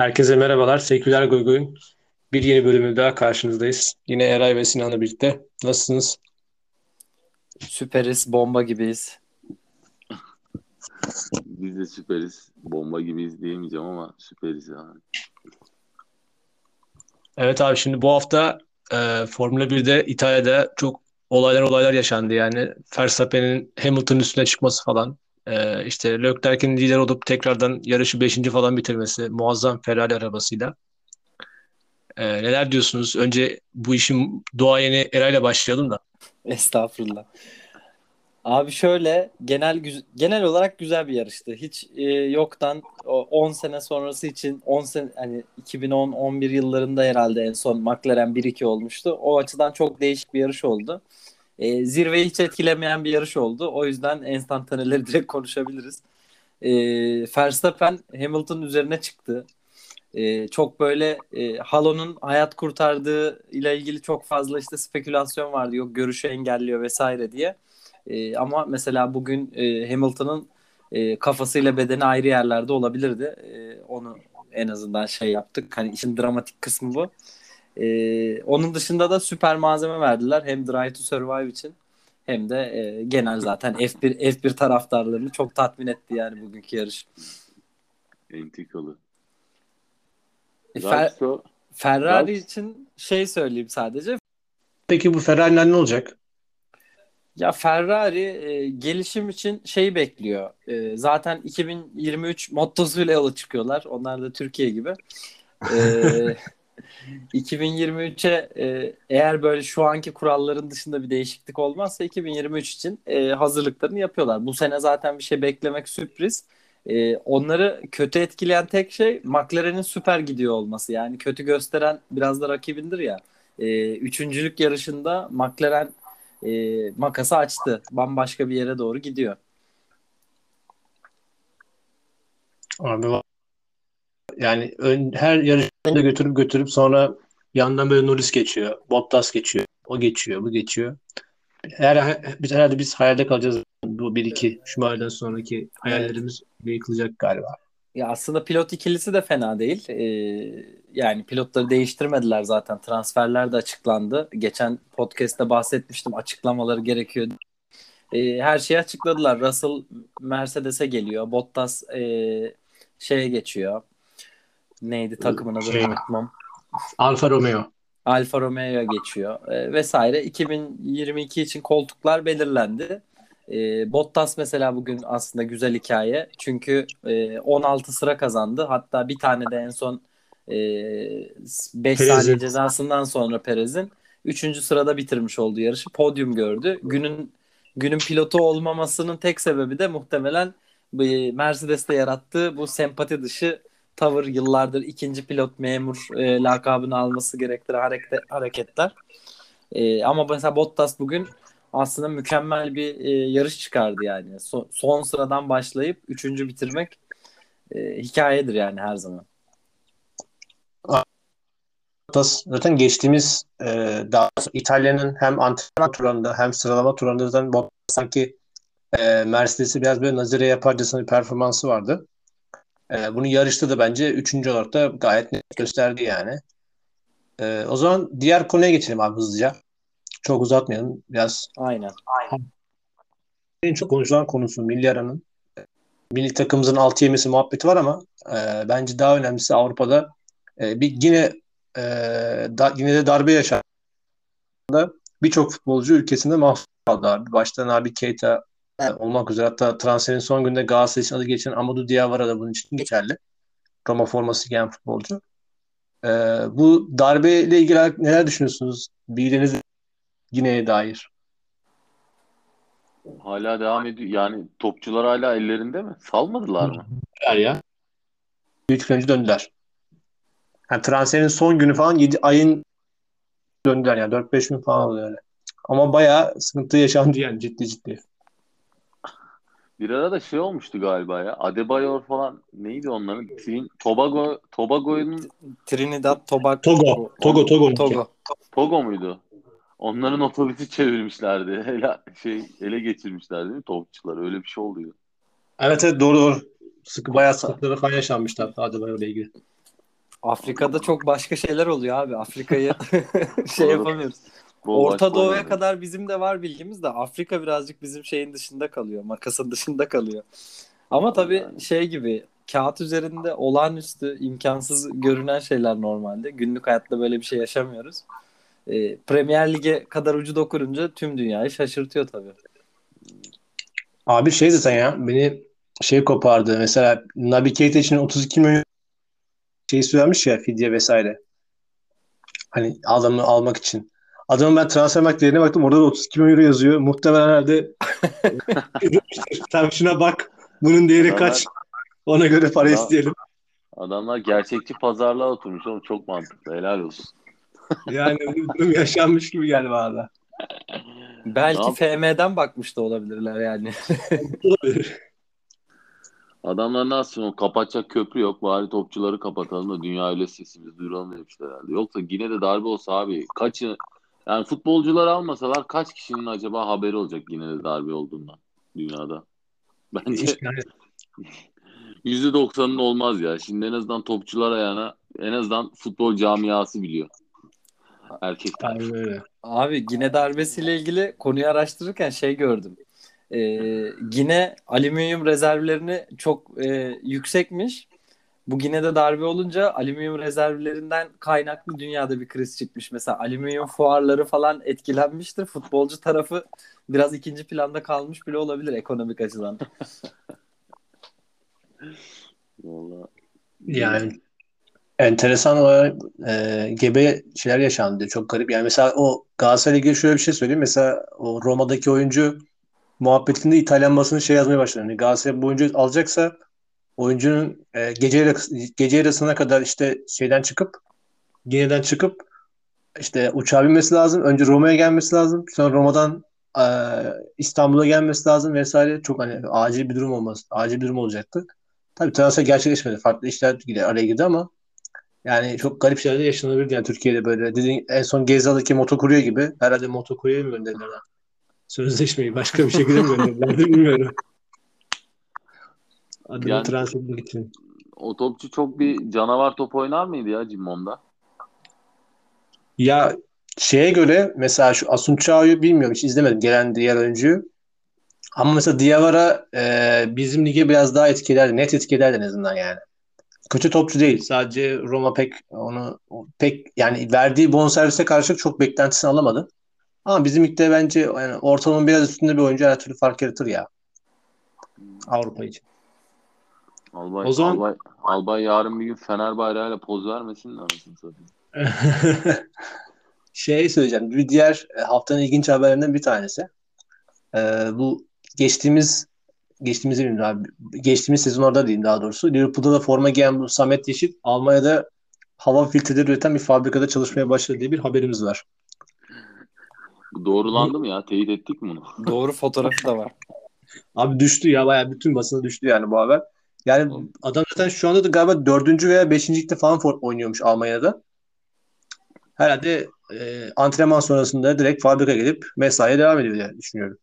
Herkese merhabalar. Seküler Goygoy'un bir yeni bölümü daha karşınızdayız. Yine Eray ve Sinan'la birlikte. Nasılsınız? Süperiz, bomba gibiyiz. Biz de süperiz. Bomba gibiyiz diyemeyeceğim ama süperiz yani. Evet abi şimdi bu hafta e, Formula 1'de İtalya'da çok olaylar olaylar yaşandı yani. Verstappen'in Hamilton'ın üstüne çıkması falan. E, işte Leclerc'in lider olup tekrardan yarışı 5. falan bitirmesi muazzam Ferrari arabasıyla. E, neler diyorsunuz? Önce bu işin doğayeni Eray'la başlayalım da. Estağfurullah. Abi şöyle genel genel olarak güzel bir yarıştı. Hiç e, yoktan 10 sene sonrası için 10 sene hani 2010-11 yıllarında herhalde en son McLaren 1-2 olmuştu. O açıdan çok değişik bir yarış oldu. E, zirveyi hiç etkilemeyen bir yarış oldu. O yüzden enstantaneleri direkt konuşabiliriz. E, Verstappen Hamilton üzerine çıktı. E, çok böyle e, Halo'nun hayat kurtardığı ile ilgili çok fazla işte spekülasyon vardı. Yok görüşü engelliyor vesaire diye. E, ama mesela bugün e, Hamilton'ın e, kafasıyla bedeni ayrı yerlerde olabilirdi. E, onu en azından şey yaptık. Hani işin dramatik kısmı bu. E, onun dışında da süper malzeme verdiler. Hem Drive to Survive için hem de e, genel zaten F1 F1 taraftarlarını çok tatmin etti yani bugünkü yarış. Entrikalı. E, Fer Ferrari için şey söyleyeyim sadece. Peki bu Ferrari'ler ne olacak? Ya Ferrari e, gelişim için şey bekliyor. E, zaten 2023 mottosuyla yola çıkıyorlar. Onlar da Türkiye gibi. E, 2023'e e, eğer böyle şu anki kuralların dışında bir değişiklik olmazsa 2023 için e, hazırlıklarını yapıyorlar. Bu sene zaten bir şey beklemek sürpriz. E, onları kötü etkileyen tek şey McLaren'in süper gidiyor olması. Yani kötü gösteren biraz da rakibindir ya. E, üçüncülük yarışında McLaren e, makası açtı. Bambaşka bir yere doğru gidiyor. Abi yani ön, her yarışında götürüp götürüp sonra yandan böyle Norris geçiyor. Bottas geçiyor. O geçiyor. Bu geçiyor. Her, biz herhalde biz hayalde kalacağız. Bu bir iki Şumar'dan sonraki hayallerimiz evet. yıkılacak galiba. Ya aslında pilot ikilisi de fena değil. Ee, yani pilotları değiştirmediler zaten. Transferler de açıklandı. Geçen podcast'te bahsetmiştim. Açıklamaları gerekiyor. Ee, her şeyi açıkladılar. Russell Mercedes'e geliyor. Bottas e, şeye geçiyor. Neydi takımın adını şey, unutmam. Alfa Romeo. Alfa Romeo'ya geçiyor e, vesaire. 2022 için koltuklar belirlendi. E, Bottas mesela bugün aslında güzel hikaye. Çünkü e, 16 sıra kazandı. Hatta bir tane de en son e, 5 saniye cezasından sonra Perez'in 3. sırada bitirmiş olduğu yarışı. Podyum gördü. Günün günün pilotu olmamasının tek sebebi de muhtemelen Mercedes'te yarattığı bu sempati dışı tavır yıllardır ikinci pilot memur e, lakabını alması gerektiren hareket, hareketler. E, ama mesela Bottas bugün aslında mükemmel bir e, yarış çıkardı yani. So, son sıradan başlayıp üçüncü bitirmek e, hikayedir yani her zaman. Bottas zaten geçtiğimiz e, daha İtalya'nın hem antrenman turlarında hem sıralama turlarında zaten Bottas sanki e, Mercedes'i biraz böyle nazire yaparcasına bir performansı vardı. E, bunu yarışta da bence üçüncü olarak da gayet net gösterdi yani. E, o zaman diğer konuya geçelim abi hızlıca. Çok uzatmayalım. Biraz Aynen. Aynen. En çok konuşulan konusu milli aranın. Milli takımımızın altı yemesi muhabbeti var ama e, bence daha önemlisi Avrupa'da e, bir yine e, da, yine de darbe yaşandı. Birçok futbolcu ülkesinde mahvoldu abi. Baştan abi Keita evet. olmak üzere hatta transferin son günde Galatasaray için adı geçen Amadou Diawara da bunun için geçerli. Roma forması giyen futbolcu. E, bu darbeyle ilgili neler düşünüyorsunuz? Bildiğiniz Gine'ye dair. Hala devam ediyor. Yani topçular hala ellerinde mi? Salmadılar mı? Döndüler ya. Büyük önce döndüler. Yani transferin son günü falan 7 ayın döndüler yani 4-5 gün falan oluyor öyle. Ama bayağı sıkıntı yaşandı yani ciddi ciddi. Bir ara da şey olmuştu galiba ya. Adebayor falan neydi onların? Trin, Tobago Tobago'nun Trinidad Tobago Togo Togo Togo Togo. Togo muydu? Onların otobüsü çevirmişlerdi. Ele, şey ele geçirmişlerdi değil mi topçular? Öyle bir şey oluyor. Evet evet doğru doğru. Sıkı bayağı sıkıntıları falan yaşanmışlar Adebayor'la ilgili. Afrika'da çok başka şeyler oluyor abi. Afrika'yı şey yapamıyoruz. Bol Orta Doğu'ya oynadı. kadar bizim de var bilgimiz de Afrika birazcık bizim şeyin dışında kalıyor. Makasın dışında kalıyor. Ama tabii Yani. şey gibi kağıt üzerinde olağanüstü imkansız görünen şeyler normalde. Günlük hayatta böyle bir şey yaşamıyoruz. Ee, Premier Lig'e kadar ucu dokununca tüm dünyayı şaşırtıyor tabii. Abi şey zaten ya beni şey kopardı. Mesela Naby Keita için 32 milyon şey söylemiş ya fidye vesaire. Hani adamı almak için. Adamın ben transfer değerine baktım. Orada da 32 milyon euro yazıyor. Muhtemelen herhalde sen şuna bak. Bunun değeri kaç? Ona göre para Ya- isteyelim. Adamlar gerçekçi pazarlığa oturmuş oğlum çok mantıklı helal olsun. Yani bir durum yaşanmış gibi geldi bana. Belki. FM'den bakmış da olabilirler yani. Olabilir. Adamlar nasıl o kapatacak köprü yok bari topçuları kapatalım da dünya öyle sesimizi duyuralım demişler herhalde. Yoksa yine de darbe olsa abi kaçı yani futbolcular almasalar kaç kişinin acaba haberi olacak yine de darbe olduğundan dünyada? Bence İşte yani %90'ın olmaz ya. Şimdi en azından topçular ayağına en azından futbol camiası biliyor. Erkekler. aynen öyle. Abi Gine darbesiyle ilgili konuyu araştırırken şey gördüm. Ee, Gine alüminyum rezervlerini çok e, yüksekmiş. Bu Gine'de darbe olunca alüminyum rezervlerinden kaynaklı dünyada bir kriz çıkmış. Mesela alüminyum fuarları falan etkilenmiştir. Futbolcu tarafı biraz ikinci planda kalmış bile olabilir ekonomik açıdan. Vallahi. Yani enteresan olarak e, gebe şeyler yaşandı. Çok garip. Yani mesela o Galatasaray'la ilgili şöyle bir şey söyleyeyim. Mesela o Roma'daki oyuncu muhabbetinde İtalyan basını şey yazmaya başladı. Yani Galatasaray bu oyuncuyu alacaksa oyuncunun e, gece gece yarısına kadar işte şeyden çıkıp Gine'den çıkıp işte uçağa binmesi lazım. Önce Roma'ya gelmesi lazım. Sonra Roma'dan e, İstanbul'a gelmesi lazım vesaire. Çok hani acil bir durum olması, acil bir durum olacaktı. Tabii transfer gerçekleşmedi. Farklı işler gire- araya girdi ama yani çok garip şeyler de yaşanabilirdi yani Türkiye'de böyle. Dediğin, en son Gezal'daki motokurye gibi. Herhalde motokurye mi gönderdiler? Sözleşmeyi başka bir şekilde mi gönderdiler bilmiyorum. Adamı Yani- transfer etmek için. O topçu çok bir canavar top oynar mıydı ya Cimmon'da? Ya şeye göre mesela şu Asun Çağ'ı bilmiyorum hiç izlemedim gelen diğer oyuncuyu. Ama mesela Diawara e, bizim lige biraz daha etkilerdi. Net etkilerdi en azından yani. Kötü topçu değil. Sadece Roma pek onu pek yani verdiği bonservise karşılık çok beklentisini alamadı. Ama bizim ligde bence yani ortalamanın biraz üstünde bir oyuncu her türlü fark yaratır ya. Avrupa için. Albay, O zaman- Albay, Albay yarın bir gün Fener bayrağıyla poz vermesin de anasını satayım. şey söyleyeceğim. Bir diğer e, haftanın ilginç haberlerinden bir tanesi. Ee, bu geçtiğimiz geçtiğimiz değil abi. Geçtiğimiz sezon orada diyeyim daha doğrusu. Liverpool'da da forma giyen bu Samet Yeşil Almanya'da hava filtreleri üreten bir fabrikada çalışmaya başladı diye bir haberimiz var. Bu Doğrulandı mı ya? Teyit ettik mi bunu? Doğru fotoğrafı da var. Abi düştü ya bayağı bütün basına düştü yani bu haber. Yani adam zaten şu anda da galiba dördüncü veya beşinci falan oynuyormuş Almanya'da. Herhalde e, antrenman sonrasında direkt fabrika gelip mesaiye devam ediyor diye düşünüyorum.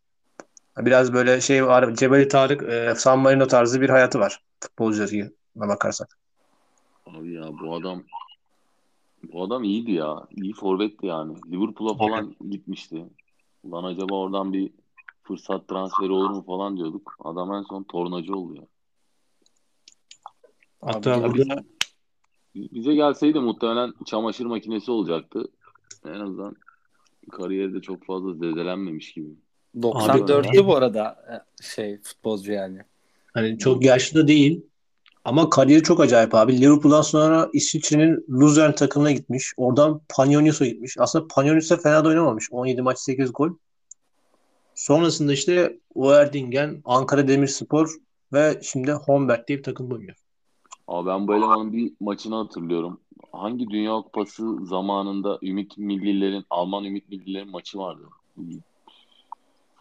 Biraz böyle şey var. Cebeli Tarık, e, San Marino tarzı bir hayatı var. Futbolcularına bakarsak. Abi ya bu adam bu adam iyiydi ya. İyi forvetti yani. Liverpool'a falan gitmişti. Ulan acaba oradan bir fırsat transferi olur mu falan diyorduk. Adam en son tornacı oldu ya. Hatta Abi, burada Bize gelseydi muhtemelen çamaşır makinesi olacaktı. En azından kariyeri de çok fazla zedelenmemiş gibi. 94'lü bu arada e, şey futbolcu yani. hani çok yaşlı da değil ama kariyeri çok acayip abi. Liverpool'dan sonra İsviçre'nin Luzern takımına gitmiş. Oradan Panionios'a gitmiş. Aslında Panionios'a fena da oynamamış. 17 maç 8 gol. Sonrasında işte Oerdingen, Ankara Demirspor ve şimdi Homberg diye bir takım oynuyor. Ama ben bu elemanın bir maçını hatırlıyorum. Hangi Dünya Kupası zamanında Ümit Millilerin, Alman Ümit Millilerin maçı vardı.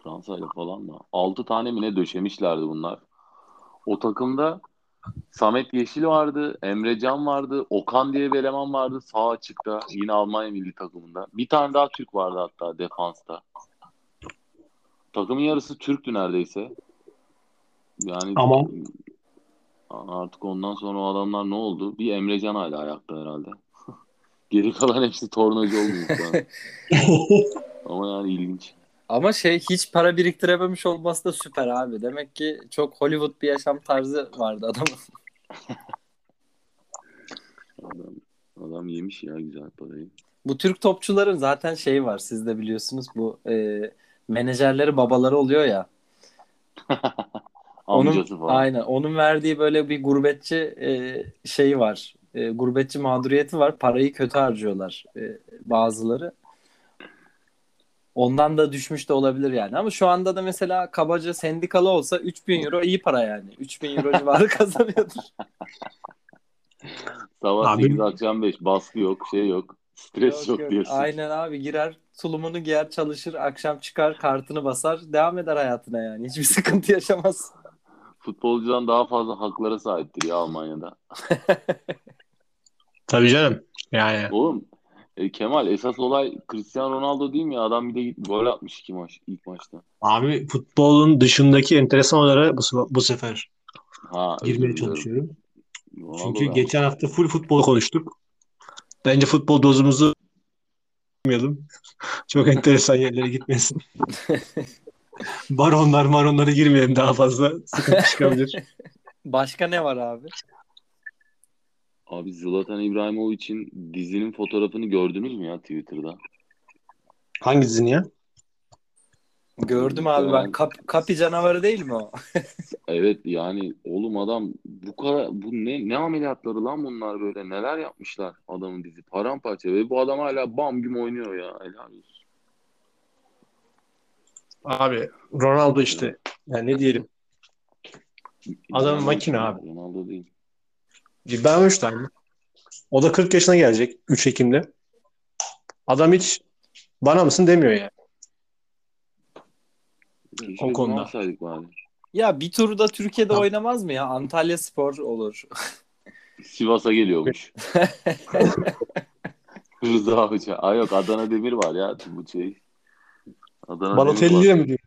Fransa ile falan mı? 6 tane mi ne döşemişlerdi bunlar. O takımda Samet Yeşil vardı, Emre Can vardı, Okan diye bir eleman vardı sağ açıkta yine Almanya milli takımında. Bir tane daha Türk vardı hatta defansta. Takımın yarısı Türktü neredeyse. Yani Ama- Artık ondan sonra o adamlar ne oldu? Bir Emrecan hala ayakta herhalde. Geri kalan hepsi tornacı muhtemelen. Ama yani ilginç. Ama şey hiç para biriktirememiş olması da süper abi. Demek ki çok Hollywood bir yaşam tarzı vardı adamın. Adam, adam yemiş ya güzel parayı. Bu Türk topçuların zaten şeyi var siz de biliyorsunuz bu e, menajerleri babaları oluyor ya. Amcası Onun, falan. aynen onun verdiği böyle bir gurbetçi e, şeyi var. E, gurbetçi mağduriyeti var. Parayı kötü harcıyorlar e, bazıları. Ondan da düşmüş de olabilir yani. Ama şu anda da mesela kabaca sendikalı olsa 3000 euro iyi para yani. 3000 euro civarı kazanıyordur. Sabah Abi- 8 akşam 5 baskı yok şey yok. Stres yok, diyorsun. Aynen abi girer tulumunu giyer çalışır akşam çıkar kartını basar devam eder hayatına yani. Hiçbir sıkıntı yaşamaz. Futbolcudan daha fazla haklara sahiptir ya Almanya'da. Tabii canım. Yani Oğlum e, Kemal esas olay Cristiano Ronaldo değil mi ya? Adam bir de git gol atmış iki maç ilk maçta. abi futbolun dışındaki enteresan olaylara bu, bu sefer Ha, girmeye çalışıyorum. Ronaldo Çünkü da- geçen hafta full futbol konuştuk. Bence futbol dozumuzu yapmayalım. Çok enteresan yerlere gitmesin. Baronlar maronlara girmeyelim daha fazla. Sıkıntı çıkabilir. Başka ne var abi? Abi Zlatan İbrahimovic'in dizinin fotoğrafını gördünüz mü ya Twitter'da? Hangi dizini ya? Gördüm abi ben. Kap, kapi canavarı değil mi o? Evet yani oğlum adam bu kadar bu ne ne ameliyatları lan bunlar böyle neler yapmışlar adamın dizi paramparça ve bu adam hala bam güm oynuyor ya helal olsun. Abi Ronaldo işte. Yani ne diyelim. Adam makine abi. Ronaldo değil. Ben 3 tane. O da 40 yaşına gelecek 3 Ekim'de. Adam hiç bana mısın demiyor yani. O konuda. bari. Ya bir turda Türkiye'de Tamam. oynamaz mı ya? Antalya Spor olur. Sivas'a geliyormuş. Rıza Hoca. Aa yok Adana Demir var ya bu şey. Adana Balotelli'ye mi diyor?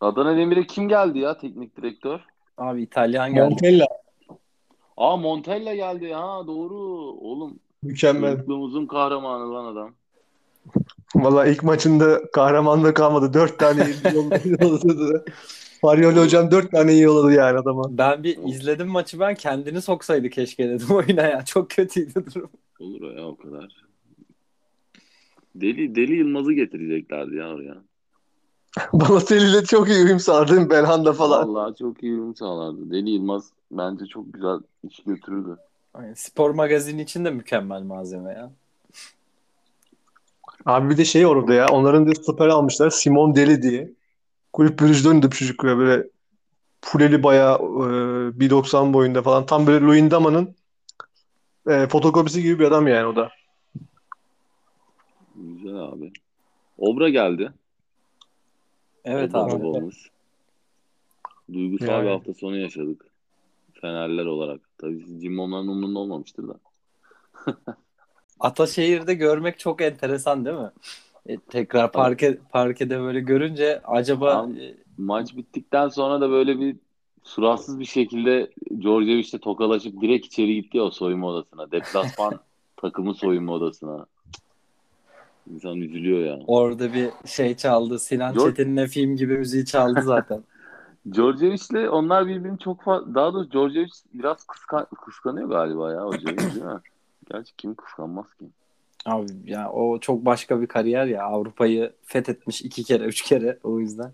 Adana Demir'e kim geldi ya teknik direktör? Abi İtalyan geldi. Montella. Aa Montella geldi ha doğru. Oğlum Mükemmel. çocukluğumuzun kahramanı lan adam. Valla ilk maçında kahramanlığı kalmadı. 4 tane iyi yolladı. Faryoli hocam 4 tane iyi yolladı yani adama. Ben bir izledim maçı ben kendini soksaydı keşke dedim oyuna ya. Çok kötüydü durum. Olur o ya o kadar. Deli Deli Yılmaz'ı getireceklerdi ya oraya. Balotelli ile çok iyi uyum sağladı. Belhanda falan. Vallahi çok iyi uyum sağlardı. Deli Yılmaz bence çok güzel iş götürürdü. Aynen. Spor magazin için de mükemmel malzeme ya. Abi bir de şey orada ya. Onların da stoper almışlar. Simon Deli diye. Kulüp Brugge'de oynadı bu çocuk ya. Böyle fuleli bayağı e, 1.90 boyunda falan. Tam böyle Luyendama'nın e, fotokopisi gibi bir adam yani o da. Güzel abi. Obra geldi. Evet Obra abi. babamız. Duygusal Yani. bir hafta sonu yaşadık. Fenerler olarak. Tabii siz Cimbomların umurunda olmamıştır da. Ataşehir'de görmek çok enteresan değil mi? E, tekrar parke, parkede böyle görünce acaba Abi. e, Maç bittikten sonra da böyle bir suratsız bir şekilde Djordjevic'le tokalaşıp direkt içeri gitti ya o soyunma odasına. Deplasman takımı soyunma odasına. İnsan üzülüyor ya. orada bir şey çaldı. Sinan George- Çetin'in film gibi müziği çaldı zaten. Djordjevic'le onlar birbirini çok fazla... Daha doğrusu Djordjevic biraz kıskan... kıskanıyor galiba ya hocayı değil mi? Gerçi kim kıskanmaz ki? Abi ya o çok başka bir kariyer ya. Avrupa'yı fethetmiş iki kere, üç kere o yüzden.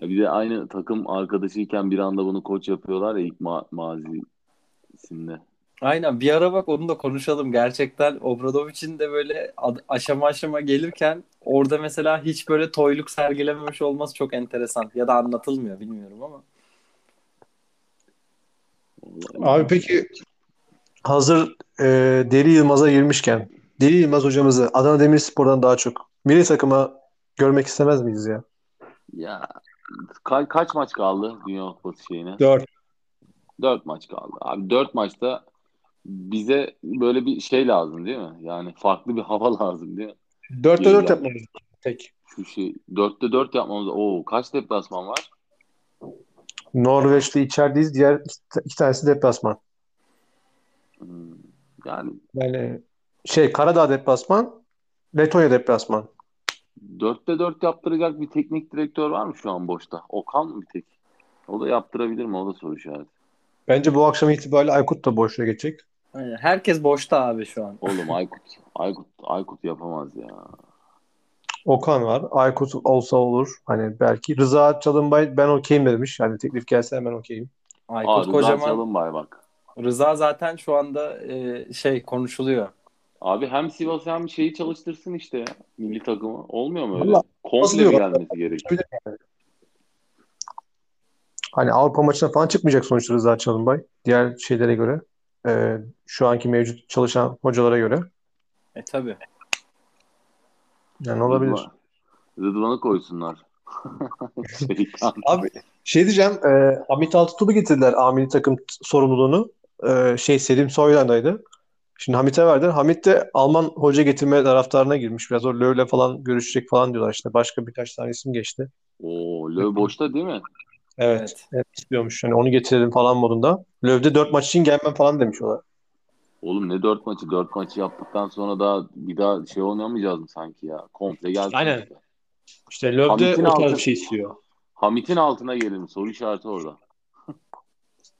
Bir de aynı takım arkadaşıyken bir anda bunu koç yapıyorlar ya ilk ma mazisinde. Aynen bir ara bak onu da konuşalım. Gerçekten Obradovic'in de böyle aşama aşama gelirken orada mesela hiç böyle toyluk sergilememiş olması çok enteresan. Ya da anlatılmıyor bilmiyorum ama. Abi peki hazır e, Deli Yılmaz'a girmişken Deli Yılmaz hocamızı Adana Demirspor'dan daha çok milli takıma görmek istemez miyiz ya? Ya ka- kaç maç kaldı Dünya Kupası şeyine? 4. Dört maç kaldı. Abi dört maçta bize böyle bir şey lazım değil mi? Yani farklı bir hava lazım değil mi? 4'te 4 Yıllar. yapmamız tek. Şu şey dörtte dört yapmamız. Oo kaç deplasman var? Norveç'te içerideyiz. Diğer iki, iki tanesi deplasman. Hmm, Yani Yani şey Karadağ deplasman, Letonya deplasman. dörtte dört yaptıracak bir teknik direktör var mı şu an boşta? Okan mı bir tek? O da yaptırabilir mi? O da soru işareti. Bence bu akşam itibariyle Aykut da boşluğa geçecek. Aynen. Herkes boşta abi şu an. Oğlum Aykut. Aykut, Aykut yapamaz ya. Okan var. Aykut olsa olur. Hani belki. Rıza Çalınbay ben okeyim demiş. Yani teklif gelse hemen okeyim. Aykut Aa, Rıza Kocaman Çalınbay bak. Rıza zaten şu anda e, şey konuşuluyor. Abi hem Sivas hem şeyi çalıştırsın işte ya. Milli takımı. Olmuyor mu öyle? Valla Komple mi gelmesi gerekiyor? Hani Avrupa maçına falan çıkmayacak sonuçta Rıza Çalınbay. Diğer şeylere göre. E, şu anki mevcut çalışan hocalara göre. E tabi. Yani olabilir. Rıdvan- Rıdvan'ı koysunlar. Şeytan. Abi şey diyeceğim. E, Hamit Altıntop'u getirdiler A milli takım sorumluluğunu. E, şey Selim Soylan'daydı. Şimdi Hamit'e verdiler. Hamit de Alman hoca getirme taraftarına girmiş. Biraz o Löw'le falan görüşecek falan diyorlar işte. Başka birkaç tane isim geçti. Oo, Löw boşta değil mi? Evet. Evet. evet istiyormuş. Hani onu getirelim falan modunda. Löw'de 4 maç için gelmem falan demiş o da. Oğlum ne dört maçı? Dört maçı yaptıktan sonra daha bir daha şey oynamayacağız mı sanki ya? Komple gelsin Aynen. işte. İşte Löw Hamit'in de o tarz altı- bir şey istiyor. Hamit'in altına gelin. Soru işareti orada.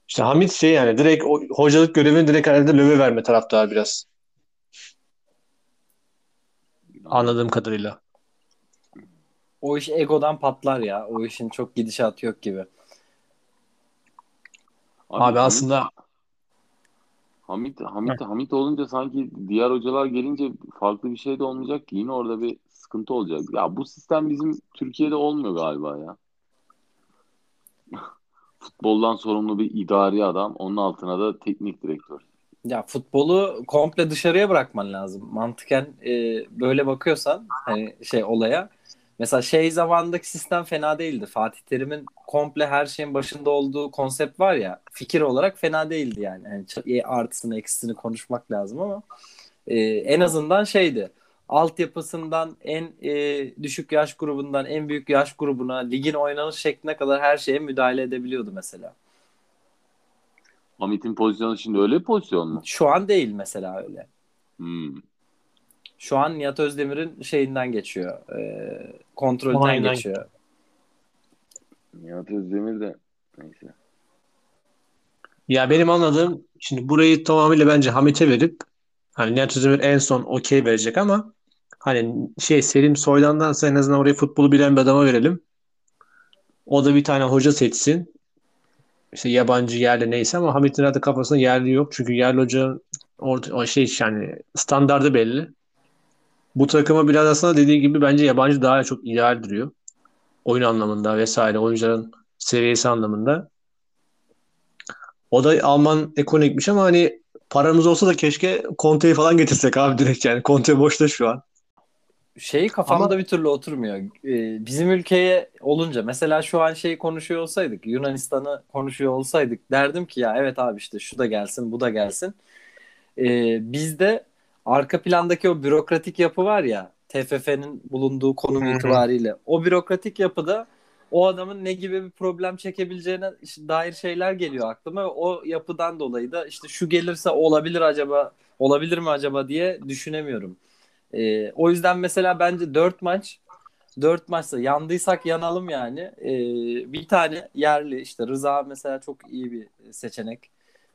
İşte Hamit şey yani direkt o hocalık görevini direkt herhalde Löw'e verme taraftar biraz. Anladığım kadarıyla. O iş egodan patlar ya. O işin çok gidişatı yok gibi. Abi, Hamit- aslında Hamit, Hamit, Hamit olunca sanki diğer hocalar gelince farklı bir şey de olmayacak ki. Yine orada bir sıkıntı olacak. Ya bu sistem bizim Türkiye'de olmuyor galiba ya. Futboldan sorumlu bir idari adam. Onun altına da teknik direktör. Ya futbolu komple dışarıya bırakman lazım. Mantıken e, böyle bakıyorsan hani şey olaya. Mesela şey zamandaki sistem fena değildi. Fatih Terim'in komple her şeyin başında olduğu konsept var ya. Fikir olarak fena değildi yani. yani e, artısını eksisini konuşmak lazım ama e, en azından şeydi. Altyapısından en e, düşük yaş grubundan en büyük yaş grubuna ligin oynanış şekline kadar her şeye müdahale edebiliyordu mesela. Hamit'in pozisyonu şimdi öyle bir pozisyon mu? Şu an değil mesela öyle. Hmm. Şu an Nihat Özdemir'in şeyinden geçiyor. E, kontrolden Onayından geçiyor. Nihat Özdemir de neyse. ya benim anladığım şimdi burayı tamamıyla bence Hamit'e verip hani Nihat Özdemir en son okey verecek ama hani şey Selim Soylan'dansa en azından oraya futbolu bilen bir adama verelim. O da bir tane hoca seçsin. İşte yabancı yerli neyse ama Hamit'in herhalde kafasında yerli yok. Çünkü yerli hoca orta, o şey yani standardı belli. Bu takıma biraz aslında dediği gibi bence yabancı daha çok ideal duruyor. Oyun anlamında vesaire oyuncuların seviyesi anlamında. O da Alman ekonomikmiş ama hani paramız olsa da keşke Conte'yi falan getirsek abi direkt yani. Conte boşta şu an. Şey kafamda Ama- bir türlü oturmuyor. Ee, bizim ülkeye olunca mesela şu an şey konuşuyor olsaydık Yunanistan'ı konuşuyor olsaydık derdim ki ya evet abi işte şu da gelsin bu da gelsin. Ee, bizde arka plandaki o bürokratik yapı var ya TFF'nin bulunduğu konum itibariyle o bürokratik yapıda o adamın ne gibi bir problem çekebileceğine dair şeyler geliyor aklıma o yapıdan dolayı da işte şu gelirse olabilir acaba olabilir mi acaba diye düşünemiyorum. Ee, o yüzden mesela bence 4 maç 4 maçta yandıysak yanalım yani. Ee, bir tane yerli işte Rıza mesela çok iyi bir seçenek.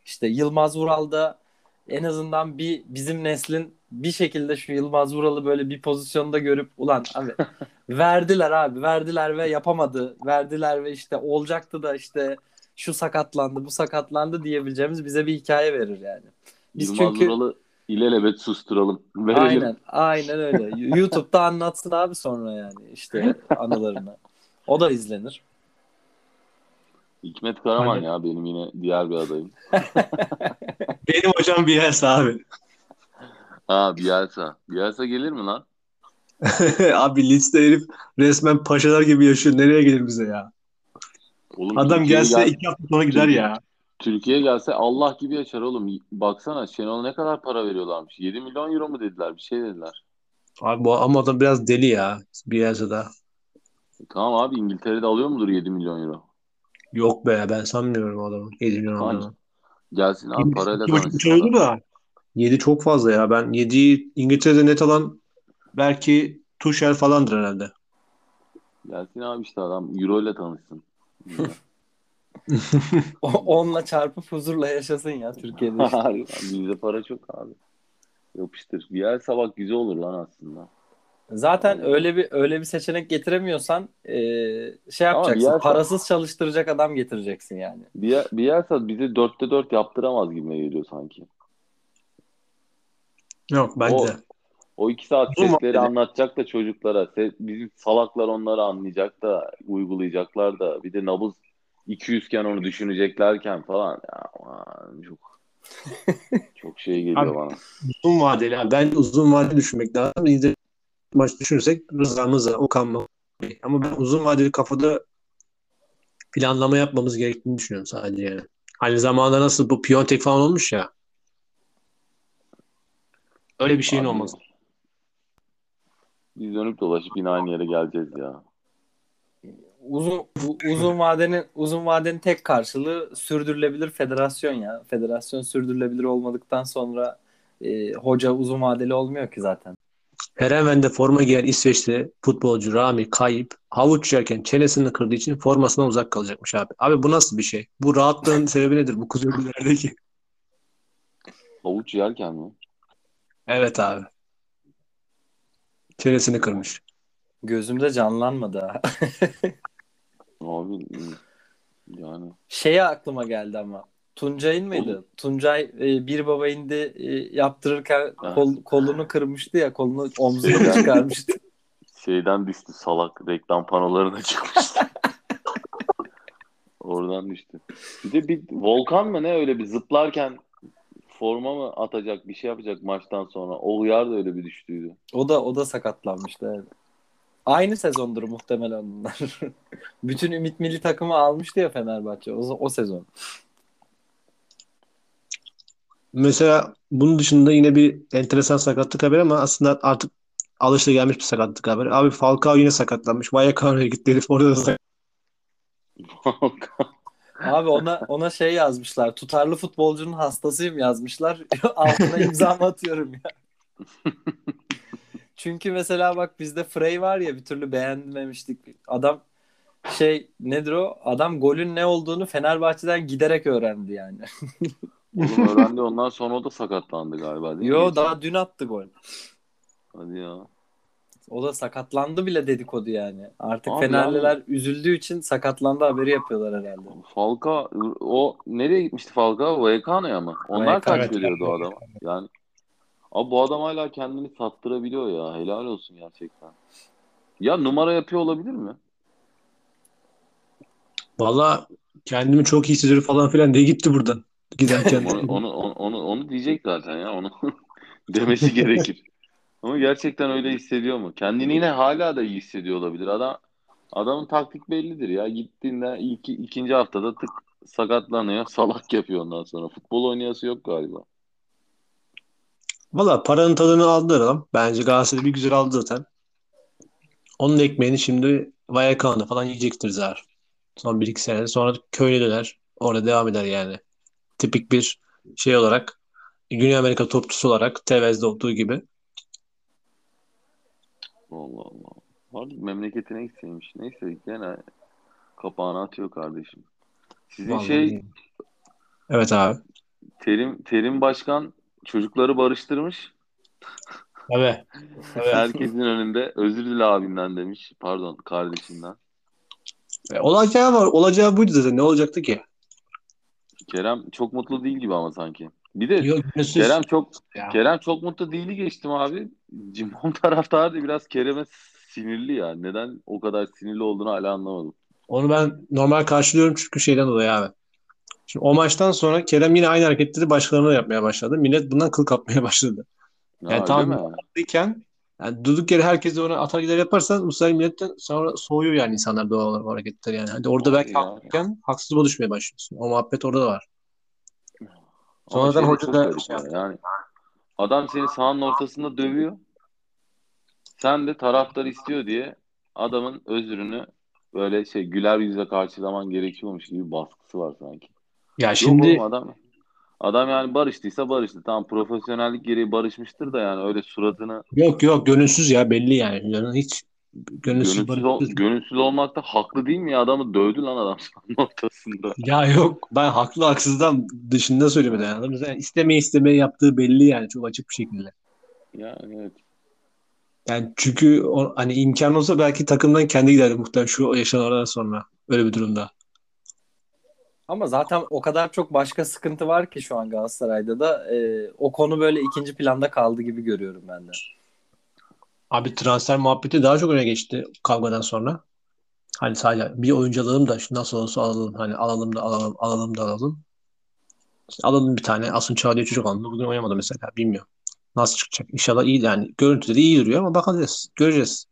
İşte Yılmaz Vural da en azından bir bizim neslin bir şekilde şu Yılmaz Vural'ı böyle bir pozisyonda görüp ulan abi verdiler abi verdiler ve yapamadı. Verdiler ve işte olacaktı da işte şu sakatlandı bu sakatlandı diyebileceğimiz bize bir hikaye verir yani. Biz Yılmaz çünkü Vural'ı ilelebet susturalım. Verelim. Aynen, aynen öyle. YouTube'da anlatsın abi sonra yani işte anılarını. O da izlenir. Hikmet Karaman Aynen. ya benim yine diğer bir adayım. Benim hocam Bielsa abi. Ha Bielsa. Bielsa gelir mi lan? abi Leeds'te herif resmen paşalar gibi yaşıyor. Nereye gelir bize ya? Oğlum Adam Türkiye'ye gelse gel- iki hafta sonra gider ya. Türkiye'ye gelse Allah gibi yaşar oğlum. Baksana Şenol'a ne kadar para veriyorlarmış. 7 milyon euro mu dediler? Bir şey dediler. Abi bu ama adam biraz deli ya Bielsa'da. E tamam abi İngiltere'de alıyor mudur 7 milyon euro? Yok be ben sanmıyorum o adamı. 7 milyon aldığını. Gelsin abi parayla 2,5 tanışsın. da 7 çok fazla ya. Ben 7'yi İngiltere'de net alan belki Tuchel falandır herhalde. Gelsin abi işte adam Euro ile tanışsın. O- Onunla çarpıp huzurla yaşasın ya Türkiye'de. işte. Bizde para çok abi. Yapıştır. Bir yer sabah güzel olur lan aslında. Zaten öyle bir öyle bir seçenek getiremiyorsan e, şey Ama yapacaksın. diğer- Parasız çalıştıracak adam getireceksin yani. Bir yer, bir yer sabah bize dörtte dört yaptıramaz gibi geliyor sanki. Yok bence O-. O iki saat Uzun setleri vadeli. anlatacak da çocuklara. Se- bizim salaklar onları anlayacak da uygulayacaklar da. Bir de nabız 200 iken onu düşüneceklerken falan. Ya, aman, çok çok şey geliyor Abi- bana. Uzun vadeli. Yani ben uzun vadeli düşünmek lazım. İzle maç düşünürsek Rıza Mıza, Okan mı? Ama ben uzun vadeli kafada planlama yapmamız gerektiğini düşünüyorum sadece yani. Hani zamanında nasıl bu Piontek falan olmuş ya. Öyle bir şeyin Abi, olması. Biz dönüp dolaşıp yine aynı yere geleceğiz ya. Uzun uzun vadenin uzun vadenin tek karşılığı sürdürülebilir federasyon ya. Federasyon sürdürülebilir olmadıktan sonra e, hoca uzun vadeli olmuyor ki zaten. Erenven'de forma giyen İsveçli futbolcu Rami Kayıp havuç yerken çenesini kırdığı için formasından uzak kalacakmış abi. Abi bu nasıl bir şey? Bu rahatlığın sebebi nedir bu kuzeylilerdeki? Havuç yerken mi? Evet abi. Çenesini kırmış. Gözümde canlanmadı ha. Abi yani Şeye aklıma geldi ama. Tuncay'ın mıydı? Tuncay e, bir baba indi e, yaptırırken kol- kolunu kırmıştı ya kolunu omzuna Şeyden- çıkarmıştı. şeyden düştü salak reklam panolarına çıkmıştı. Oradan düştü. Bir de bir Volkan mı ne öyle bir zıplarken forma mı atacak bir şey yapacak maçtan sonra. O uyar da öyle bir düştüydü. O da o da sakatlanmıştı. Evet. Aynı sezondur muhtemelen bunlar. Bütün Ümit Milli takımı almıştı ya Fenerbahçe o, o sezon. Mesela bunun dışında yine bir enteresan sakatlık haberi ama aslında artık alışılagelmiş bir sakatlık haberi. Abi Falcao yine sakatlanmış. Vallecano'ya gitti herif orada da sakat. Abi ona ona şey yazmışlar. Tutarlı futbolcunun hastasıyım yazmışlar. Altına imza mı atıyorum ya. Çünkü mesela bak bizde Frey var ya bir türlü beğenmemiştik. Adam şey nedir o? Adam golün ne olduğunu Fenerbahçe'den giderek öğrendi yani. Oğlum öğrendi ondan sonra o da sakatlandı galiba değil mi? Yo daha dün attı gol. Hadi ya. O da sakatlandı bile dedikodu yani. Artık Abi Fenerliler üzüldüğü için sakatlandı haberi yapıyorlar herhalde. Falka o nereye gitmişti Falka? Vallecano'ya mı? Onlar Vallecano. kaç veriyordu o adama? Yani Abi bu adam hala kendini sattırabiliyor ya. Helal olsun gerçekten. Ya numara yapıyor olabilir mi? Valla kendimi çok iyi hissediyorum falan filan diye gitti buradan giderken. Onu, onu, onu, onu, onu diyecek zaten ya. Onu demesi gerekir. Ama gerçekten öyle hissediyor mu? Kendini yine hala da iyi hissediyor olabilir. Adam adamın taktik bellidir ya. Gittiğinde ilk ikinci haftada tık sakatlanıyor. Salak yapıyor ondan sonra. Futbol oynayası yok galiba. Valla paranın tadını aldı adam. Bence Galatasaray bir güzel aldı zaten. Onun ekmeğini şimdi Vallecano'da falan yiyecektir Zahar. Son bir iki sene sonra köyüne döner. Orada devam eder yani. Tipik bir şey olarak Güney Amerika topçusu olarak Tevez'de olduğu gibi. Allah Allah. Harbi memleketine gitseymiş. Neyse gene kapağını atıyor kardeşim. Sizin Vallahi şey Evet abi. Terim Terim Başkan çocukları barıştırmış. Evet. evet. Herkesin önünde özür dile abinden demiş. Pardon kardeşinden. E, Olacağı var. Olacağı buydu zaten. Ne olacaktı ki? Kerem çok mutlu değil gibi ama sanki. Bir de Yok, gönülsüz. Kerem çok Ya. Kerem çok mutlu değili geçtim abi. Cimbom taraftarı da biraz Kerem'e sinirli ya. Neden o kadar sinirli olduğunu hala anlamadım. Onu ben normal karşılıyorum çünkü şeyden dolayı abi. Şimdi o maçtan sonra Kerem yine aynı hareketleri başkalarına da yapmaya başladı. Millet bundan kıl kapmaya başladı. Yani tamam, değil mi? iken yani durduk yere herkes ona atar gider yaparsan bu sefer milletten sonra soğuyor yani insanlar doğal olarak hareketler yani. Hadi orada belki ya. haklıyken haksızlığa düşmeye başlıyorsun. O muhabbet orada da var. Sonradan şey hoca çok da şey. Yani adam seni sahanın ortasında dövüyor. Sen de taraftar istiyor diye adamın özrünü böyle şey güler yüzle karşılaman gerekiyormuş gibi baskısı var sanki. Ya Şimdi şimdi adam adam yani barıştıysa barıştı. Tamam profesyonellik gereği barışmıştır da yani öyle suratını yok yok gönülsüz ya belli yani. Yani hiç gönülsüz gönülsüz, ol- gönülsüz olmakta haklı değil mi ya? Adamı dövdü lan adam sahanın ortasında. Ya yok ben haklı haksızdan dışında söylemeden yani. Adam zaten istemeye istemeye yaptığı belli yani çok açık bir şekilde. Yani evet. Yani çünkü o, hani imkan olsa belki takımdan kendi giderdi muhtemelen şu yaşananlardan sonra öyle bir durumda. Ama zaten o kadar çok başka sıkıntı var ki şu an Galatasaray'da da e, o konu böyle ikinci planda kaldı gibi görüyorum ben de. Abi transfer muhabbeti daha çok öne geçti kavgadan sonra. Hani sadece bir oyuncu alalım da nasıl olsa alalım. Hani alalım da alalım, alalım da alalım. İşte alalım bir tane. Asun Çağ diye çocuk alındı. Bugün oynamadı mesela. Bilmiyorum. Nasıl çıkacak? İnşallah iyi yani. Görüntüde de iyi duruyor ama bakacağız. Göreceğiz.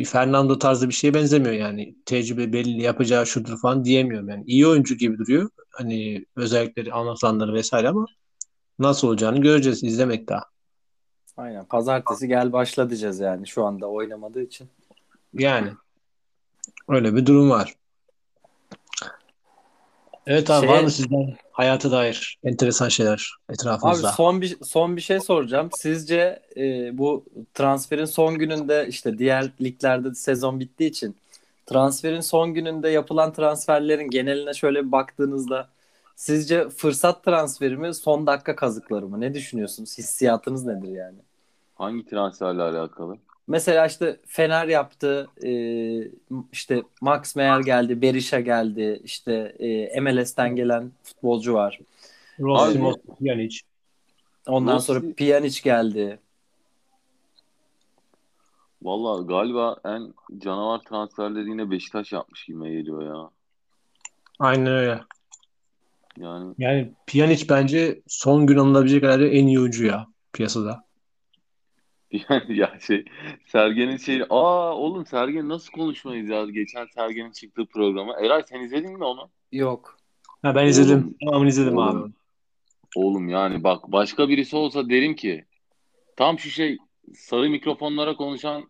Bir Fernando tarzı bir şeye benzemiyor yani. Tecrübe belli yapacağı şudur falan diyemiyorum yani. İyi oyuncu gibi duruyor. Hani özellikleri anlatılanları vesaire ama nasıl olacağını göreceğiz. izlemek daha. Aynen. Pazartesi gel başla diyeceğiz yani şu anda oynamadığı için. Yani öyle bir durum var. Evet abi Şeye- var mı sizden hayata dair enteresan şeyler Abi etrafınızda? son bir son bir şey soracağım. Sizce e, bu transferin son gününde işte diğer liglerde de sezon bittiği için transferin son gününde yapılan transferlerin geneline şöyle bir baktığınızda sizce fırsat transferi mi son dakika kazıkları mı? Ne düşünüyorsunuz? Hissiyatınız nedir yani? Hangi transferle alakalı? Mesela işte Fener yaptı, e, işte Max Meyer geldi, Berisha geldi, işte e, MLS'ten gelen futbolcu var. Rossi, Mossi, Pjanic. Ondan Rossi- sonra Pjanic geldi. Valla galiba en canavar transferleri yine Beşiktaş yapmış gibi geliyor ya. Aynen öyle. Yani Yani Pjanic bence son gün alınabilecek herhalde en iyi oyuncu ya piyasada. Yani ya şey Sergen'in şey aa oğlum Sergen nasıl konuşmayız ya geçen Sergen'in çıktığı programı. Eray sen izledin mi onu? Yok. Ha ben izledim. Oğlum, Tamamını izledim oğlum. abi. Oğlum yani bak başka birisi olsa derim ki tam şu şey sarı mikrofonlara konuşan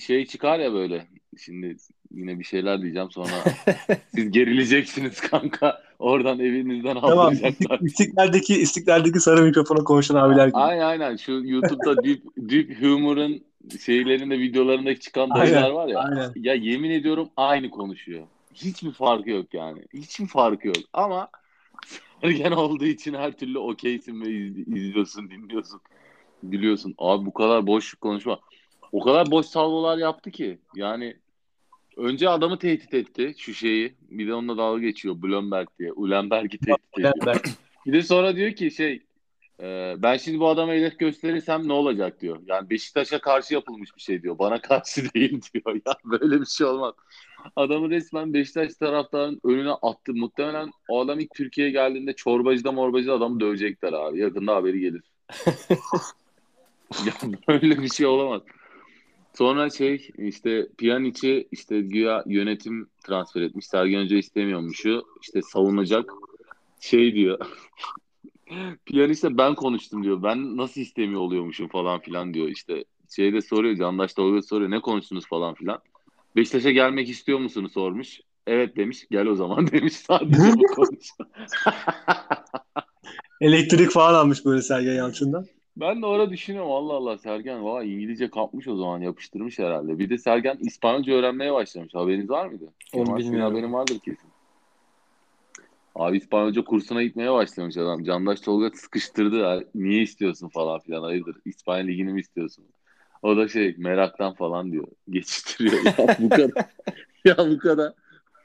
şey çıkar ya böyle. Şimdi yine bir şeyler diyeceğim sonra siz gerileceksiniz kanka. Oradan evinizden Tamam. aldıracaklar. İstiklal'deki, İstiklal'deki sarı mikrofona konuşan abiler gibi. Aynen aynen şu YouTube'da Deep, Deep Humor'ın şeylerinde videolarında çıkan dayılar var ya. aynen. Ya yemin ediyorum aynı konuşuyor. Hiçbir farkı yok yani. Hiçbir farkı yok. Ama Sergen olduğu için her türlü okeysin ve iz- izliyorsun, dinliyorsun, gülüyorsun. Abi bu kadar boş konuşma. O kadar boş salvolar yaptı ki. Yani önce adamı tehdit etti şu şeyi. Bir de onunla dalga geçiyor Bloomberg diye. Ulenberg'i tehdit ediyor. Bir de sonra diyor ki şey e, ben şimdi bu adama hedef gösterirsem ne olacak diyor. Yani Beşiktaş'a karşı yapılmış bir şey diyor. Bana karşı değil diyor. Ya böyle bir şey olmaz. Adamı resmen Beşiktaş taraftarının önüne attı. Muhtemelen o adam ilk Türkiye'ye geldiğinde çorbacıda morbacıda adamı dövecekler abi. Yakında haberi gelir. ya böyle bir şey olamaz. Sonra şey işte Pjanic'i işte güya yönetim transfer etmiş. Sergen Hoca istemiyormuşu. İşte savunacak. Şey diyor. Piyaniste ben konuştum diyor. Ben nasıl istemiyor oluyormuşum falan filan diyor. İşte şeyde soruyor. Candaş Tolga soruyor. Ne konuştunuz falan filan. Beşiktaş'a gelmek istiyor musunuz sormuş. Evet demiş. Gel o zaman demiş. Sadece bu konuş. elektrik falan almış böyle Sergen Yalçın'dan. Ben de orada düşünüyorum. Allah Allah Sergen vay İngilizce kapmış o zaman. Yapıştırmış herhalde. Bir de Sergen İspanyolca öğrenmeye başlamış. Haberiniz var mıydı? Onu bilmiyorum. haberin vardır kesin. Abi İspanyolca kursuna gitmeye başlamış adam. Candaş Tolga sıkıştırdı. Niye istiyorsun falan filan. Hayırdır İspanya Ligi'ni mi istiyorsun? O da şey meraktan falan diyor. Geçiştiriyor. Ya bu kadar. ya bu kadar.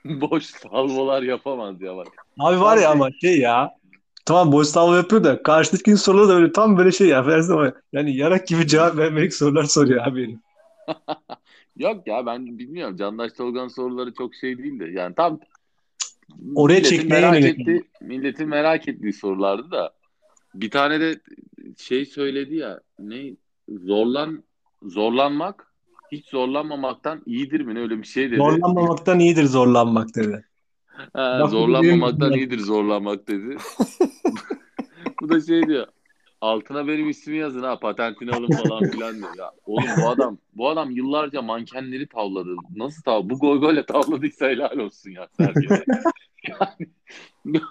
Boş salvolar yapamaz ya bak. Abi var ya ama şey ya. Tamam boş salvo yapıyor da karşıdaki soruları da böyle tam böyle şey ya. ama Yani yarak gibi cevap vermelik sorular soruyor abi benim. Yok ya ben bilmiyorum. Candaş Tolga'nın soruları çok şey değildi. Yani tam Oraya çekmeye merak ettiği, milletin merak ettiği sorulardı da bir tane de şey söyledi ya ne zorlan zorlanmak hiç zorlanmamaktan iyidir mi ne öyle bir şey dedi. Zorlanmamaktan iyidir zorlanmak dedi. Ha, zorlanmamaktan iyidir zorlanmak dedi. Bu da şey diyor. altına benim ismimi yazın ha patentini alın falan filan diyor. Ya, oğlum bu adam bu adam yıllarca mankenleri tavladı. Nasıl tav? Bu gol golle tavladıysa helal olsun ya Sergen'e. yani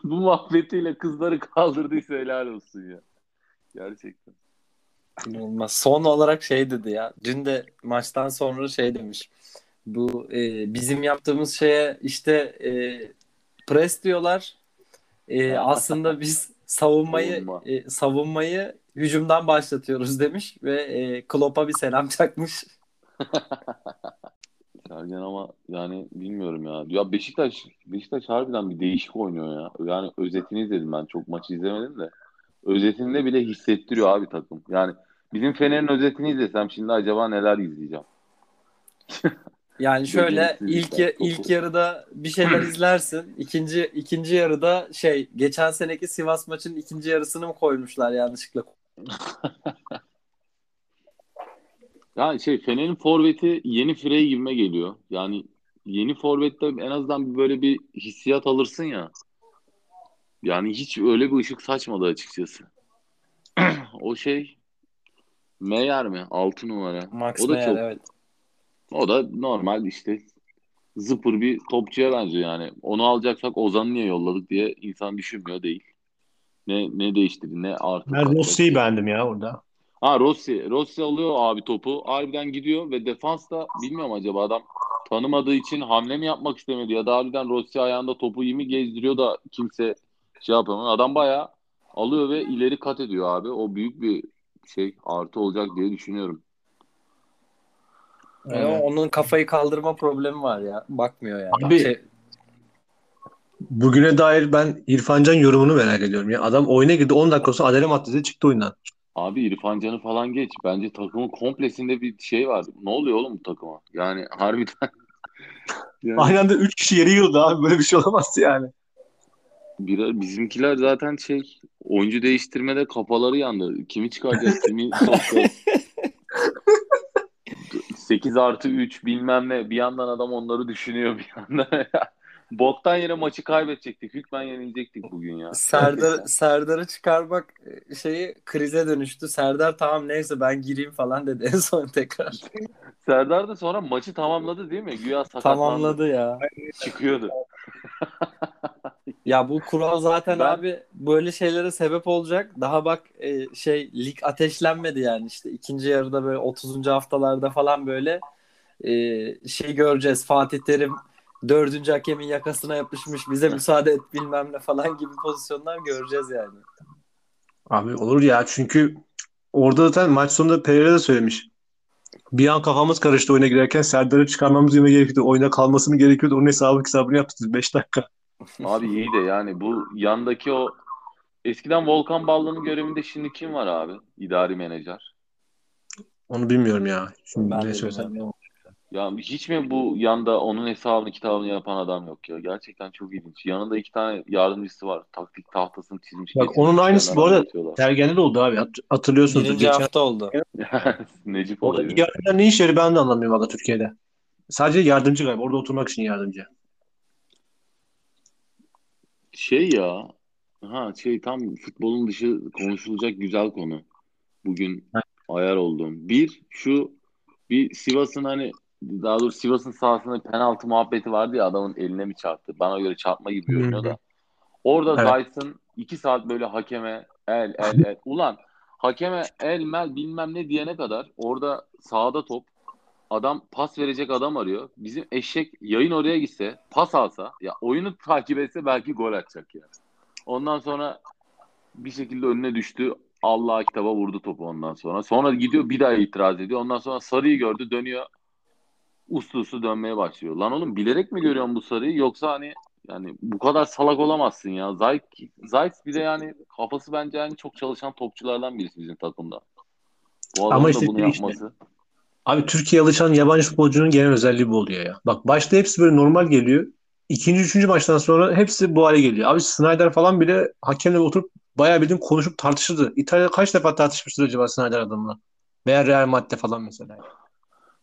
bu muhabbetiyle kızları kaldırdıysa helal olsun ya. Gerçekten. İnanılmaz. Son olarak şey dedi ya. Dün de maçtan sonra şey demiş. Bu e, bizim yaptığımız şeye işte e, pres diyorlar. E, aslında biz savunmayı Savunma. e, savunmayı hücumdan başlatıyoruz demiş ve e, Klopp'a bir selam çakmış. Sergen ama yani bilmiyorum ya. Ya Beşiktaş Beşiktaş harbiden bir değişik oynuyor ya. Yani özetini izledim ben çok maçı izlemedim de. Özetinde bile hissettiriyor abi takım. Yani bizim Fener'in özetini izlesem şimdi acaba neler izleyeceğim. Yani şöyle ilk ya- ilk yarıda bir şeyler izlersin. İkinci ikinci yarıda şey geçen seneki Sivas maçının ikinci yarısını mı koymuşlar yanlışlıkla? Yani şey Fener'in forveti yeni Frey gibime geliyor. Yani yeni forvette en azından bir böyle bir hissiyat alırsın ya. Yani hiç öyle bir ışık saçmadı açıkçası. o şey Meyer mi? 6 numara. Max o da Meyer çok evet. O da normal işte zıpır bir topçuya benziyor yani. Onu alacaksak Ozan'ı niye yolladık diye insan düşünmüyor değil. Ne ne değiştirdi ne artı Ben. Rossi'yi beğendim ya orada. Ha Rossi. Rossi alıyor abi topu. Harbiden gidiyor ve defans da bilmiyorum acaba adam tanımadığı için hamle mi yapmak istemedi ya da harbiden Rossi ayağında topu iyi mi gezdiriyor da kimse şey yapamıyor. Adam bayağı alıyor ve ileri kat ediyor abi. O büyük bir şey artı olacak diye düşünüyorum. Ama onun kafayı kaldırma problemi var ya. Bakmıyor yani. Abi- Şey, Bugüne dair ben İrfan Can yorumunu merak ediyorum ya. Adam oyuna girdi 10 dakika sonra Adem attı dedi çıktı oyundan. Abi İrfan Can'ı falan geç. Bence takımın komplesinde bir şey var. Ne oluyor oğlum bu takıma? Yani harbiden yani Aynı anda 3 kişi yere yığıldı abi. Böyle bir şey olamaz yani. bir, bizimkiler zaten şey oyuncu değiştirmede kafaları yandı. Kimi çıkaracağız, kimi sokacağız. 8 artı 3 bilmem ne. Bir yandan adam onları düşünüyor bir yandan. Boktan yere maçı kaybedecektik. Hükmen yenilecektik bugün ya. Serdar Serdar'ı çıkarmak e, şeyi krize dönüştü. Serdar tamam neyse ben gireyim falan dedi en son tekrar. Serdar da sonra maçı tamamladı değil mi? Güya sakatlandı. Tamamladı ya. Çıkıyordu. Ya bu kural zaten Ben- abi böyle şeylere sebep olacak. Daha bak e, şey lig ateşlenmedi yani işte ikinci yarıda böyle 30. haftalarda falan böyle e, şey göreceğiz. Fatih Terim dördüncü hakemin yakasına yapışmış bize müsaade et bilmem ne falan gibi pozisyonlar göreceğiz yani. Abi olur ya çünkü orada zaten maç sonunda Pereira da söylemiş. Bir an kafamız karıştı oyuna girerken Serdar'ı çıkarmamız yine gerekiyordu. Oyuna kalması mı gerekiyordu? Onun hesabı hesabını yaptık 5 dakika. Abi iyi de yani bu yandaki o eskiden Volkan Ballı'nın görevinde şimdi kim var abi? İdari menajer. Onu bilmiyorum ya. Şimdi Ben ne söylesem. Ya hiç mi bu yanda onun hesabını kitabını yapan adam yok ya? Gerçekten çok ilginç. Yanında iki tane yardımcısı var. Taktik tahtasını çizmiş. Bak, onun aynısı bu arada. Sergen'de de oldu abi. Hat- Hatırlıyorsunuz. Birinci Geçen hafta oldu. Necip Orada olayı. yardımcılar ne işe yarıyor ben de anlamıyorum valla Türkiye'de. Sadece yardımcı galiba. Orada oturmak için yardımcı. Şey ya. Ha şey tam futbolun dışı konuşulacak güzel konu. Bugün ayar olduğum. Bir şu bir Sivas'ın hani daha doğrusu Sivas'ın sahasında penaltı muhabbeti vardı ya adamın eline mi çarptı? Bana göre çarpma gibi görünüyor da. Orada Evet. Dyson iki saat böyle hakeme el el el. Ulan hakeme el mel bilmem ne diyene kadar orada sahada top adam pas verecek adam arıyor. Bizim eşek yayın oraya gitse pas alsa ya oyunu takip etse belki gol atacak ya. Ondan sonra bir şekilde önüne düştü. Allah kitaba vurdu topu ondan sonra. Sonra gidiyor bir daha itiraz ediyor. Ondan sonra sarıyı gördü dönüyor. Uslu uslu dönmeye başlıyor. Lan oğlum bilerek mi görüyorsun bu sarıyı yoksa hani yani bu kadar salak olamazsın ya. Zayt, Zayt bir de yani kafası bence yani çok çalışan topçulardan birisi bizim takımda. Bu adamın Ama da işte bunu şey işte. yapması. Abi Türkiye alışan yabancı futbolcunun genel özelliği bu oluyor ya. Bak başta hepsi böyle normal geliyor. İkinci, üçüncü maçtan sonra hepsi bu hale geliyor. Abi Snyder falan bile hakemle oturup bayağı bildiğin konuşup tartışırdı. İtalya'da kaç defa tartışmıştır acaba Snyder adamla? Veya Real Madrid falan mesela.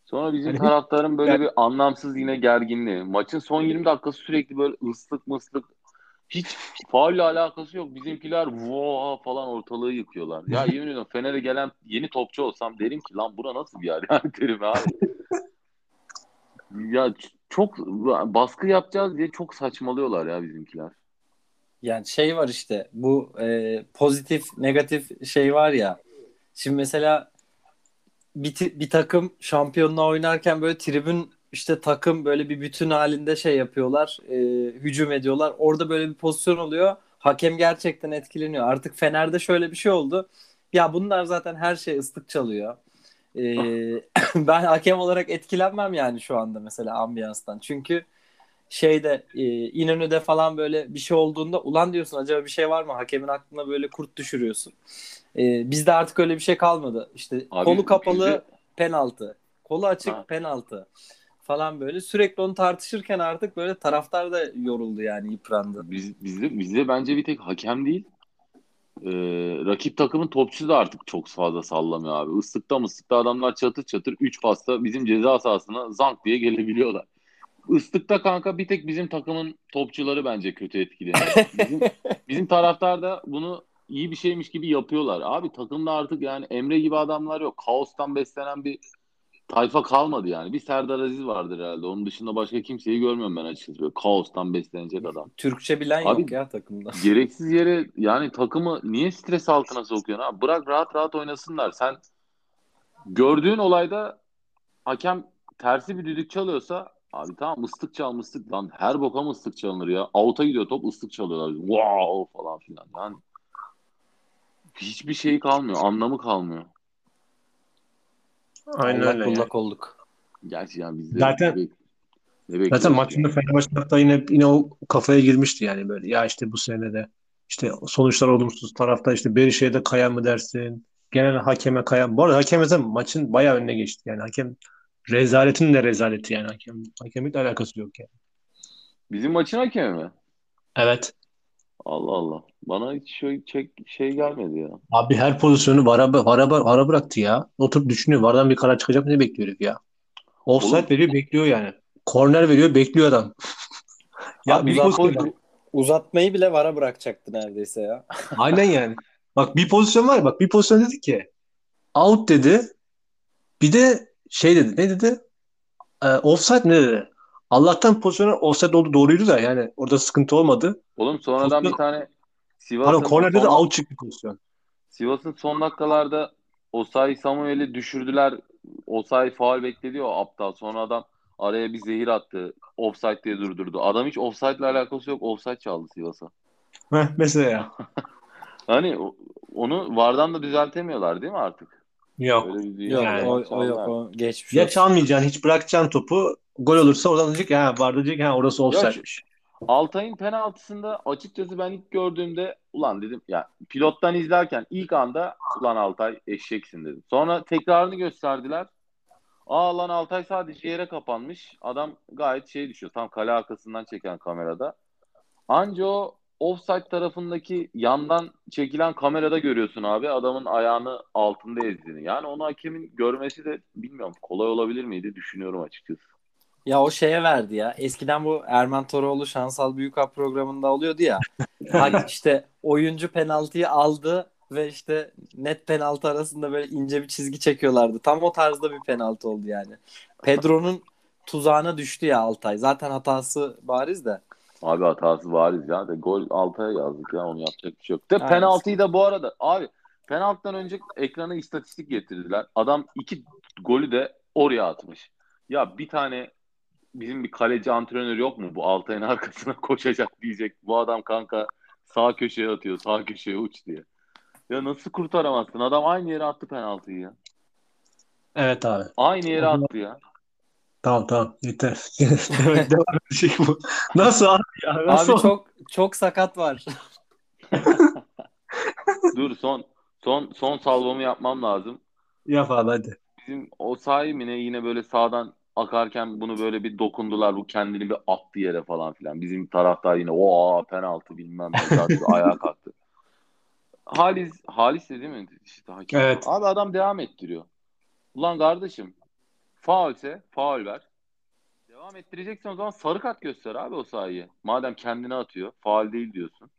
Sonra bizim Yani- taraftarın böyle Yani- bir anlamsız yine gerginliği. Maçın son 20 dakikası sürekli böyle ıslık mıslık Hiç faulle alakası yok. Bizimkiler voa falan ortalığı yıkıyorlar. Ya yemin ediyorum Fener'e gelen yeni topçu olsam derim ki lan bura nasıl bir yer yani derim abi. ya çok baskı yapacağız diye çok saçmalıyorlar ya bizimkiler. Yani şey var işte bu e, pozitif negatif şey var ya. Şimdi mesela bir, bir takım şampiyonla oynarken böyle tribün işte takım böyle bir bütün halinde şey yapıyorlar. E, hücum ediyorlar. Orada böyle bir pozisyon oluyor. Hakem gerçekten etkileniyor. Artık Fener'de şöyle bir şey oldu. Ya bunlar zaten her şey ıslık çalıyor. E, ben hakem olarak etkilenmem yani şu anda mesela ambiyanstan. Çünkü şeyde e, İnönü'de falan böyle bir şey olduğunda ulan diyorsun acaba bir şey var mı? Hakemin aklına böyle kurt düşürüyorsun. E, bizde artık öyle bir şey kalmadı. İşte Abi, kolu kapalı bizde... penaltı. Kolu açık ha. penaltı falan böyle. Sürekli onu tartışırken artık böyle taraftar da yoruldu yani yıprandı. Biz, bizde, bizde bence bir tek hakem değil. Ee, rakip takımın topçusu da artık çok fazla sallamıyor abi. Islıkta mıslıkta adamlar çatır çatır 3 pasta bizim ceza sahasına zank diye gelebiliyorlar. Islıkta kanka bir tek bizim takımın topçuları bence kötü etkileniyor. Bizim, bizim taraftar da bunu iyi bir şeymiş gibi yapıyorlar. Abi takımda artık yani Emre gibi adamlar yok. Kaostan beslenen bir tayfa kalmadı yani. Bir Serdar Aziz vardır herhalde. Onun dışında başka kimseyi görmüyorum ben açıkçası. Böyle kaostan beslenecek adam. Türkçe bilen abi, yok ya takımda. Gereksiz yere yani takımı niye stres altına sokuyorsun abi? Bırak rahat rahat oynasınlar. Sen gördüğün olayda hakem tersi bir düdük çalıyorsa abi tamam ıslık çal ıslık lan her boka mı ıslık çalınır ya? Out'a gidiyor top ıslık çalıyorlar. Wow falan filan. Yani hiçbir şey kalmıyor. Anlamı kalmıyor. Aynen Allah öyle. Kullak yani. olduk. Gerçi yani biz de zaten ne zaten maçında Fenerbahçe hatta yine yine o kafaya girmişti yani böyle. Ya işte bu sene de işte sonuçlar olumsuz tarafta işte Berişe'ye kayan mı dersin? Genel hakeme kayan. Bu arada hakem mesela maçın bayağı önüne geçti. Yani hakem rezaletin de rezaleti yani hakem. Hakemlikle alakası yok yani. Bizim maçın hakemi mi? Evet. Allah Allah. Bana hiç şey, çek, şey gelmedi ya. Abi her pozisyonu vara, vara, vara bıraktı ya. Oturup düşünüyor. Vardan bir karar çıkacak mı ne bekliyor ya. Offside Oğlum. veriyor bekliyor yani. Korner veriyor bekliyor adam. ya bir pozisyon uzatmayı bile vara bırakacaktı neredeyse ya. Aynen yani. Bak bir pozisyon var bak bir pozisyon dedi ki out dedi. Bir de şey dedi ne dedi? E, offside ne dedi? Allah'tan pozisyonu offside oldu doğruydu da yani orada sıkıntı olmadı. Oğlum sonradan pozisyon... bir tane Sivas'ın Pardon kornerde de out çıktı pozisyon. Sivas'ın son dakikalarda Osayi Samuel'i düşürdüler. Osayi faal bekledi o aptal. Sonra adam araya bir zehir attı. Offside diye durdurdu. Adam hiç offside ile alakası yok. Offside çaldı Sivas'a. Heh, mesela. hani onu vardan da düzeltemiyorlar değil mi artık? Yok. Yok, yani. o, o yok. O geçmiş ya çalmayacaksın. Hiç bırakacaksın topu. Gol olursa oradan diyecek ha var diyecek ha orası offside'miş. Altay'ın penaltısında açıkçası ben ilk gördüğümde ulan dedim ya pilottan izlerken ilk anda ulan Altay eşeksin dedim. Sonra tekrarını gösterdiler. Aa lan Altay sadece yere kapanmış. Adam gayet şey düşüyor. Tam kale arkasından çeken kamerada. Anca o offside tarafındaki yandan çekilen kamerada görüyorsun abi adamın ayağını altında ezdiğini. Yani onu hakemin görmesi de bilmiyorum kolay olabilir miydi düşünüyorum açıkçası. Ya o şeye verdi ya. Eskiden bu Erman Toroğlu Şansal Büyükap programında oluyordu ya. hani işte oyuncu penaltıyı aldı ve işte net penaltı arasında böyle ince bir çizgi çekiyorlardı. Tam o tarzda bir penaltı oldu yani. Pedro'nun tuzağına düştü ya Altay. Zaten hatası bariz de. Abi hatası bariz ya. De gol Altay'a yazdık ya. Onu yapacak bir şey yok. De Aynen. penaltıyı da bu arada abi penaltıdan önce ekrana istatistik getirdiler. Adam iki golü de oraya atmış. Ya bir tane bizim bir kaleci antrenör yok mu? Bu Altay'ın arkasına koşacak diyecek. Bu adam kanka sağ köşeye atıyor, sağ köşeye uç diye. Ya nasıl kurtaramazsın? Adam aynı yere attı penaltıyı ya. Evet abi. Aynı yere attı ya. Tamam tamam yeter. Devam şey bu. Nasıl abi ya? Nasıl abi çok çok sakat var. Dur son son son salvamı yapmam lazım. Yap abi hadi. Bizim o sahibine yine böyle sağdan akarken bunu böyle bir dokundular. Bu kendini bir attı yere falan filan. Bizim taraftar yine o penaltı bilmem ne zaten ayağa kalktı. Halis, Halis de değil mi? İşte hakem. Evet. Abi adam devam ettiriyor. Ulan kardeşim faulse faul ver. Devam ettireceksen o zaman sarı kart göster abi o sayıyı. Madem kendine atıyor. Faal değil diyorsun.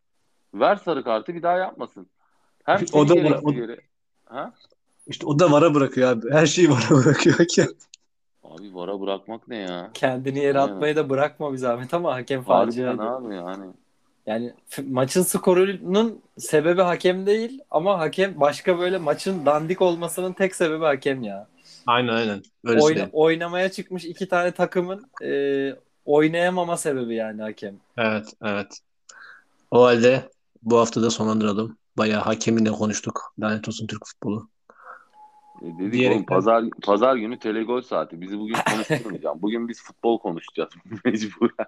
Ver sarı kartı bir daha yapmasın. Hem O da- gereksiz o- yere- Ha? İşte o da vara bırakıyor abi. Her şeyi vara bırakıyor hakem. Abi vara bırakmak ne ya? Kendini yere Aynen. atmayı da bırakma bir zahmet ama hakem facia. abi yani. Yani maçın skorunun sebebi hakem değil ama hakem başka böyle maçın dandik olmasının tek sebebi hakem ya. Aynen aynen. Öyle Oyna- söyleyeyim. oynamaya çıkmış iki tane takımın e, oynayamama sebebi yani hakem. Evet evet. O halde bu hafta da sonlandıralım. Bayağı hakeminle konuştuk. Lanet olsun Türk futbolu. E dedik Diyerekten- oğlum pazar pazar günü telegol saati. Bizi bugün konuşturmayacağım. Bugün biz futbol konuşacağız mecburen.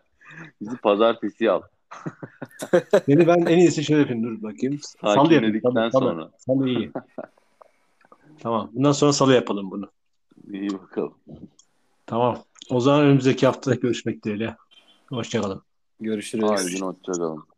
Bizi pazartesi al. Beni ben en iyisi şöyle yapayım. Dur bakayım. Salı yapayım. Salı. sonra. Salı iyi. tamam. Bundan sonra salı yapalım bunu. İyi bakalım. Tamam. O zaman önümüzdeki hafta görüşmek dileğiyle. Hoşçakalın. Görüşürüz. Haydi hoşçakalın.